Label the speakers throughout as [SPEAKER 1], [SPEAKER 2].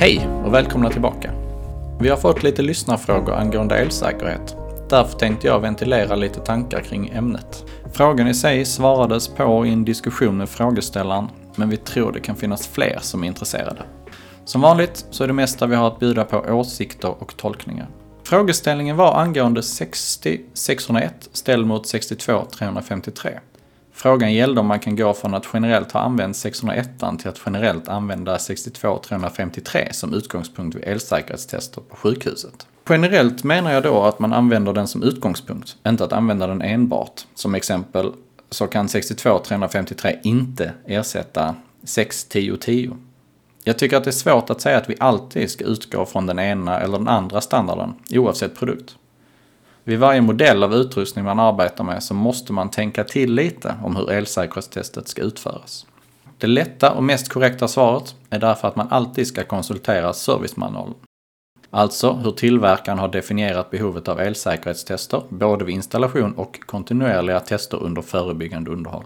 [SPEAKER 1] Hej och välkomna tillbaka. Vi har fått lite lyssnarfrågor angående elsäkerhet. Därför tänkte jag ventilera lite tankar kring ämnet. Frågan i sig svarades på i en diskussion med frågeställaren, men vi tror det kan finnas fler som är intresserade. Som vanligt så är det mesta vi har att bjuda på åsikter och tolkningar. Frågeställningen var angående 60 601 ställd mot 62 353. Frågan gällde om man kan gå från att generellt ha använt 601 till att generellt använda 62353 som utgångspunkt vid elsäkerhetstester på sjukhuset. Generellt menar jag då att man använder den som utgångspunkt, inte att använda den enbart. Som exempel så kan 62353 inte ersätta 61010. Jag tycker att det är svårt att säga att vi alltid ska utgå från den ena eller den andra standarden, oavsett produkt. Vid varje modell av utrustning man arbetar med så måste man tänka till lite om hur elsäkerhetstestet ska utföras. Det lätta och mest korrekta svaret är därför att man alltid ska konsultera servicemanualen. Alltså hur tillverkaren har definierat behovet av elsäkerhetstester både vid installation och kontinuerliga tester under förebyggande underhåll.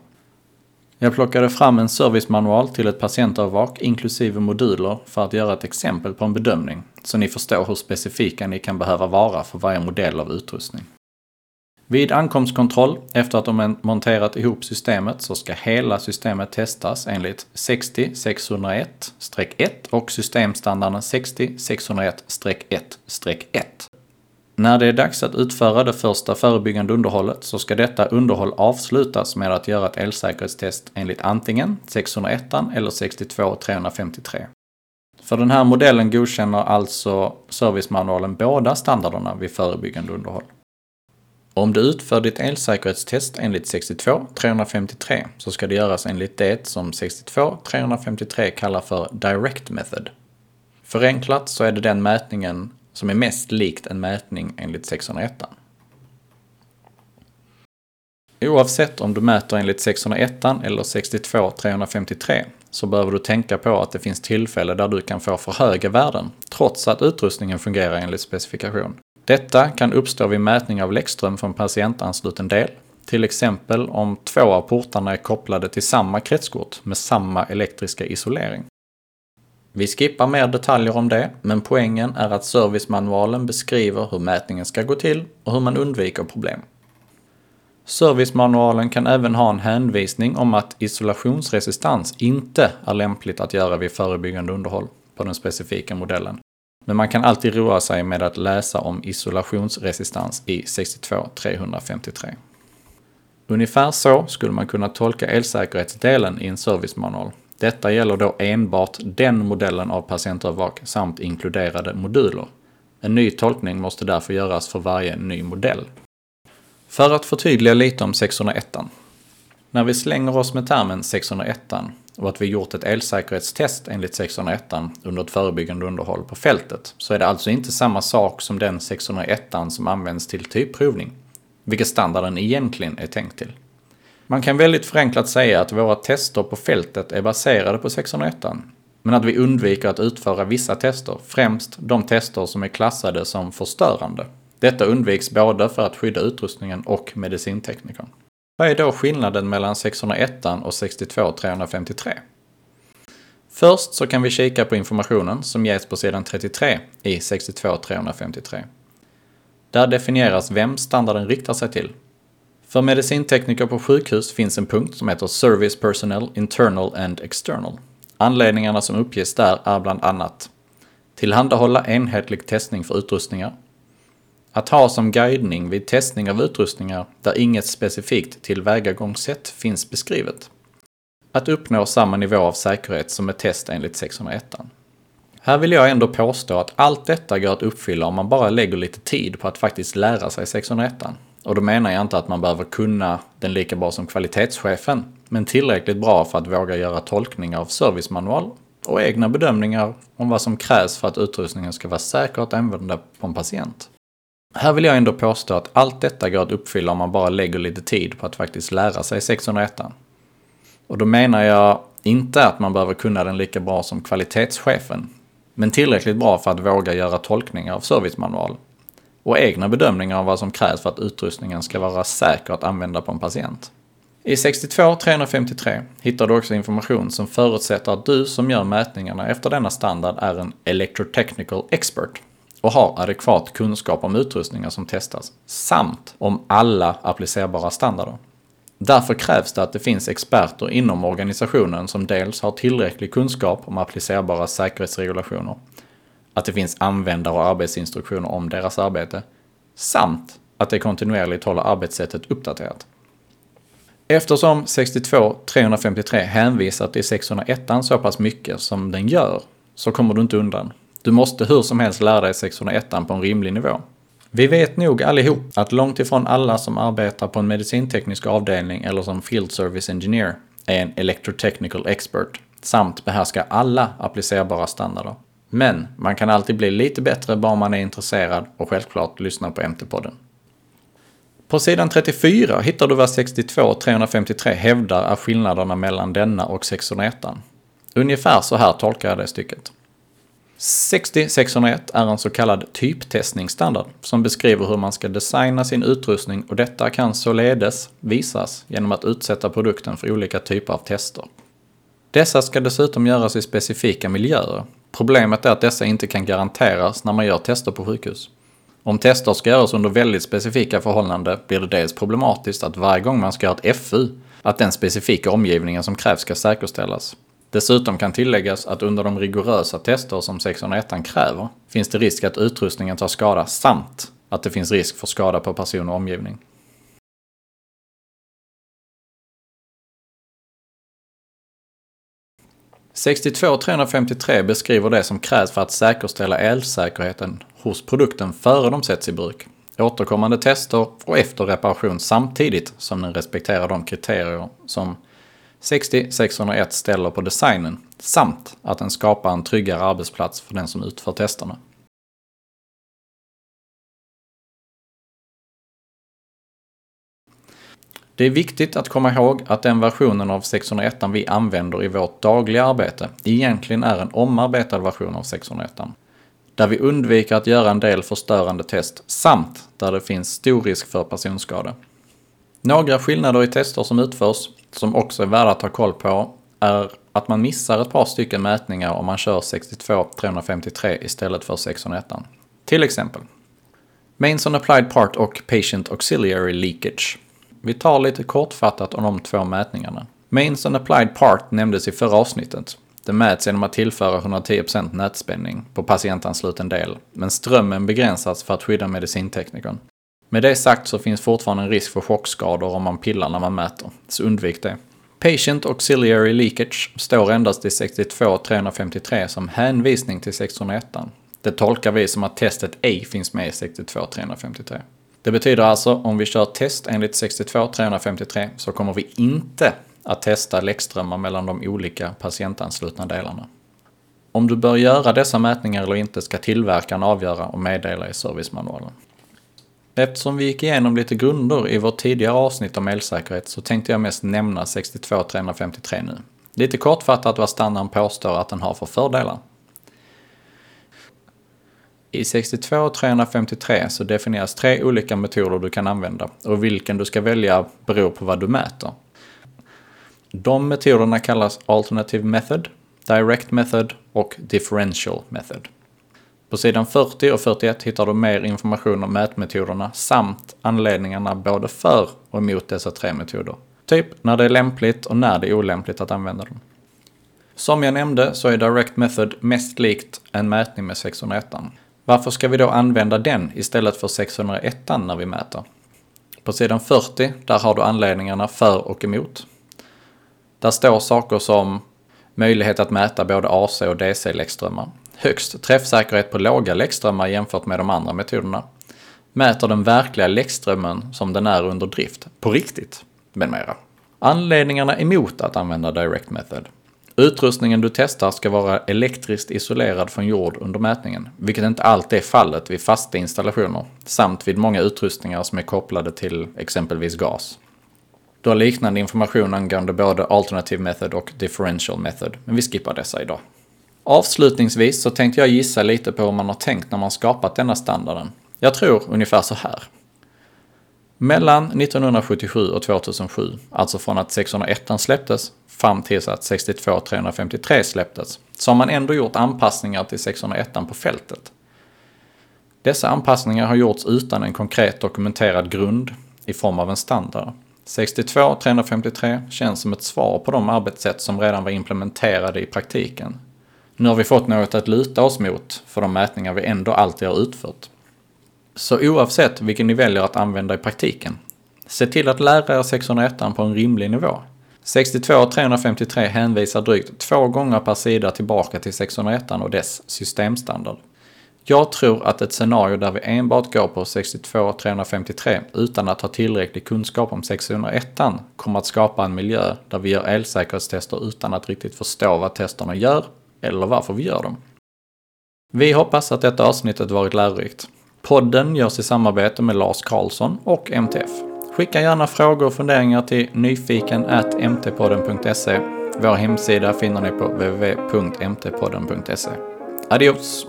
[SPEAKER 1] Jag plockade fram en servicemanual till ett patientövervak inklusive moduler för att göra ett exempel på en bedömning, så ni förstår hur specifika ni kan behöva vara för varje modell av utrustning. Vid ankomstkontroll, efter att de monterat ihop systemet, så ska hela systemet testas enligt 60601-1 och systemstandarden 60601-1-1. När det är dags att utföra det första förebyggande underhållet så ska detta underhåll avslutas med att göra ett elsäkerhetstest enligt antingen 601 eller 62 353. För den här modellen godkänner alltså servicemanualen båda standarderna vid förebyggande underhåll. Om du utför ditt elsäkerhetstest enligt 62 353 så ska det göras enligt det som 62 353 kallar för Direct Method. Förenklat så är det den mätningen som är mest likt en mätning enligt 601. Oavsett om du mäter enligt 601 eller 62 353 så behöver du tänka på att det finns tillfälle där du kan få för höga värden trots att utrustningen fungerar enligt specifikation. Detta kan uppstå vid mätning av läckström från patientansluten del, till exempel om två av portarna är kopplade till samma kretskort med samma elektriska isolering. Vi skippar mer detaljer om det, men poängen är att servicemanualen beskriver hur mätningen ska gå till och hur man undviker problem. Servicemanualen kan även ha en hänvisning om att isolationsresistans inte är lämpligt att göra vid förebyggande underhåll på den specifika modellen. Men man kan alltid roa sig med att läsa om isolationsresistans i 62 353. Ungefär så skulle man kunna tolka elsäkerhetsdelen i en servicemanual detta gäller då enbart den modellen av patientövervak samt inkluderade moduler. En ny tolkning måste därför göras för varje ny modell. För att förtydliga lite om 601. När vi slänger oss med termen 601 och att vi gjort ett elsäkerhetstest enligt 601 under ett förebyggande underhåll på fältet så är det alltså inte samma sak som den 601 som används till typprovning, vilket standarden egentligen är tänkt till. Man kan väldigt förenklat säga att våra tester på fältet är baserade på 601 men att vi undviker att utföra vissa tester, främst de tester som är klassade som förstörande. Detta undviks både för att skydda utrustningen och medicinteknikern. Vad är då skillnaden mellan 601 och 62 353? Först så kan vi kika på informationen som ges på sidan 33 i 62 353. Där definieras vem standarden riktar sig till för medicintekniker på sjukhus finns en punkt som heter Service Personnel Internal and External. Anledningarna som uppges där är bland annat tillhandahålla enhetlig testning för utrustningar, att ha som guidning vid testning av utrustningar där inget specifikt tillvägagångssätt finns beskrivet, att uppnå samma nivå av säkerhet som ett test enligt 601. Här vill jag ändå påstå att allt detta går att uppfylla om man bara lägger lite tid på att faktiskt lära sig 601. Och då menar jag inte att man behöver kunna den lika bra som kvalitetschefen, men tillräckligt bra för att våga göra tolkningar av servicemanual och egna bedömningar om vad som krävs för att utrustningen ska vara säker att använda på en patient. Här vill jag ändå påstå att allt detta går att uppfylla om man bara lägger lite tid på att faktiskt lära sig 601. Och då menar jag inte att man behöver kunna den lika bra som kvalitetschefen, men tillräckligt bra för att våga göra tolkningar av servicemanual och egna bedömningar av vad som krävs för att utrustningen ska vara säker att använda på en patient. I 62353 hittar du också information som förutsätter att du som gör mätningarna efter denna standard är en Electrotechnical Expert och har adekvat kunskap om utrustningar som testas, samt om alla applicerbara standarder. Därför krävs det att det finns experter inom organisationen som dels har tillräcklig kunskap om applicerbara säkerhetsregulationer, att det finns användare och arbetsinstruktioner om deras arbete, samt att det kontinuerligt håller arbetssättet uppdaterat. Eftersom 62-353 hänvisar till 601 så pass mycket som den gör, så kommer du inte undan. Du måste hur som helst lära dig 601 på en rimlig nivå. Vi vet nog allihop att långt ifrån alla som arbetar på en medicinteknisk avdelning eller som Field Service Engineer är en Electrotechnical Expert samt behärskar alla applicerbara standarder. Men man kan alltid bli lite bättre bara man är intresserad och självklart lyssnar på MT-podden. På sidan 34 hittar du vad 62 och 353 hävdar är skillnaderna mellan denna och 601. Ungefär så här tolkar jag det stycket. 60-601 är en så kallad typtestningsstandard som beskriver hur man ska designa sin utrustning och detta kan således visas genom att utsätta produkten för olika typer av tester. Dessa ska dessutom göras i specifika miljöer. Problemet är att dessa inte kan garanteras när man gör tester på sjukhus. Om tester ska göras under väldigt specifika förhållanden blir det dels problematiskt att varje gång man ska göra ett FU, att den specifika omgivningen som krävs ska säkerställas. Dessutom kan tilläggas att under de rigorösa tester som 601 kräver finns det risk att utrustningen tar skada samt att det finns risk för skada på person och omgivning. –62353 beskriver det som krävs för att säkerställa elsäkerheten hos produkten före de sätts i bruk. Återkommande tester och efter reparation samtidigt som den respekterar de kriterier som 60-601 ställer på designen samt att den skapar en tryggare arbetsplats för den som utför testerna. Det är viktigt att komma ihåg att den versionen av 601 vi använder i vårt dagliga arbete egentligen är en omarbetad version av 601. Där vi undviker att göra en del förstörande test samt där det finns stor risk för personskada. Några skillnader i tester som utförs, som också är värda att ha koll på, är att man missar ett par stycken mätningar om man kör 62-353 istället för 601. Till exempel Mains on Applied Part och Patient Auxiliary Leakage. Vi tar lite kortfattat om de två mätningarna. Mains and Applied Part nämndes i förra avsnittet. Det mäts genom att tillföra 110% nätspänning på patientansluten del, men strömmen begränsas för att skydda medicinteknikern. Med det sagt så finns fortfarande en risk för chockskador om man pillar när man mäter, så undvik det. Patient Auxiliary Leakage står endast i 62.353 som hänvisning till 601. Det tolkar vi som att testet ej finns med i 62.353. Det betyder alltså om vi kör test enligt 62.353 så kommer vi inte att testa läckströmmar mellan de olika patientanslutna delarna. Om du bör göra dessa mätningar eller inte ska tillverkaren avgöra och meddela i servicemanualen. Eftersom vi gick igenom lite grunder i vårt tidigare avsnitt om elsäkerhet så tänkte jag mest nämna 62353 nu. Lite kortfattat vad standarden påstår att den har för fördelar. I 62 353 så definieras tre olika metoder du kan använda och vilken du ska välja beror på vad du mäter. De metoderna kallas Alternative Method, Direct Method och Differential Method. På sidan 40 och 41 hittar du mer information om mätmetoderna samt anledningarna både för och emot dessa tre metoder. Typ när det är lämpligt och när det är olämpligt att använda dem. Som jag nämnde så är Direct Method mest likt en mätning med 601. Varför ska vi då använda den istället för 601 när vi mäter? På sidan 40, där har du anledningarna för och emot. Där står saker som möjlighet att mäta både AC och DC-läckströmmar, högst träffsäkerhet på låga läckströmmar jämfört med de andra metoderna, mäter den verkliga läckströmmen som den är under drift, på riktigt, med mera. Anledningarna emot att använda Direct Method. Utrustningen du testar ska vara elektriskt isolerad från jord under mätningen, vilket inte alltid är fallet vid fasta installationer, samt vid många utrustningar som är kopplade till exempelvis gas. Du har liknande information angående både Alternative Method och Differential Method, men vi skippar dessa idag. Avslutningsvis så tänkte jag gissa lite på hur man har tänkt när man skapat denna standarden. Jag tror ungefär så här. Mellan 1977 och 2007, alltså från att 601 släpptes fram tills att 62.353 släpptes, så har man ändå gjort anpassningar till 601 på fältet. Dessa anpassningar har gjorts utan en konkret dokumenterad grund i form av en standard. 62.353 känns som ett svar på de arbetssätt som redan var implementerade i praktiken. Nu har vi fått något att luta oss mot för de mätningar vi ändå alltid har utfört. Så oavsett vilken ni väljer att använda i praktiken, se till att lära er 601 på en rimlig nivå. 62 och 353 hänvisar drygt två gånger per sida tillbaka till 601 och dess systemstandard. Jag tror att ett scenario där vi enbart går på 62 och 353 utan att ha tillräcklig kunskap om 601 kommer att skapa en miljö där vi gör elsäkerhetstester utan att riktigt förstå vad testerna gör eller varför vi gör dem. Vi hoppas att detta avsnittet varit lärorikt. Podden görs i samarbete med Lars Karlsson och MTF. Skicka gärna frågor och funderingar till nyfiken.mtpodden.se. Vår hemsida finner ni på www.mtpodden.se. Adios!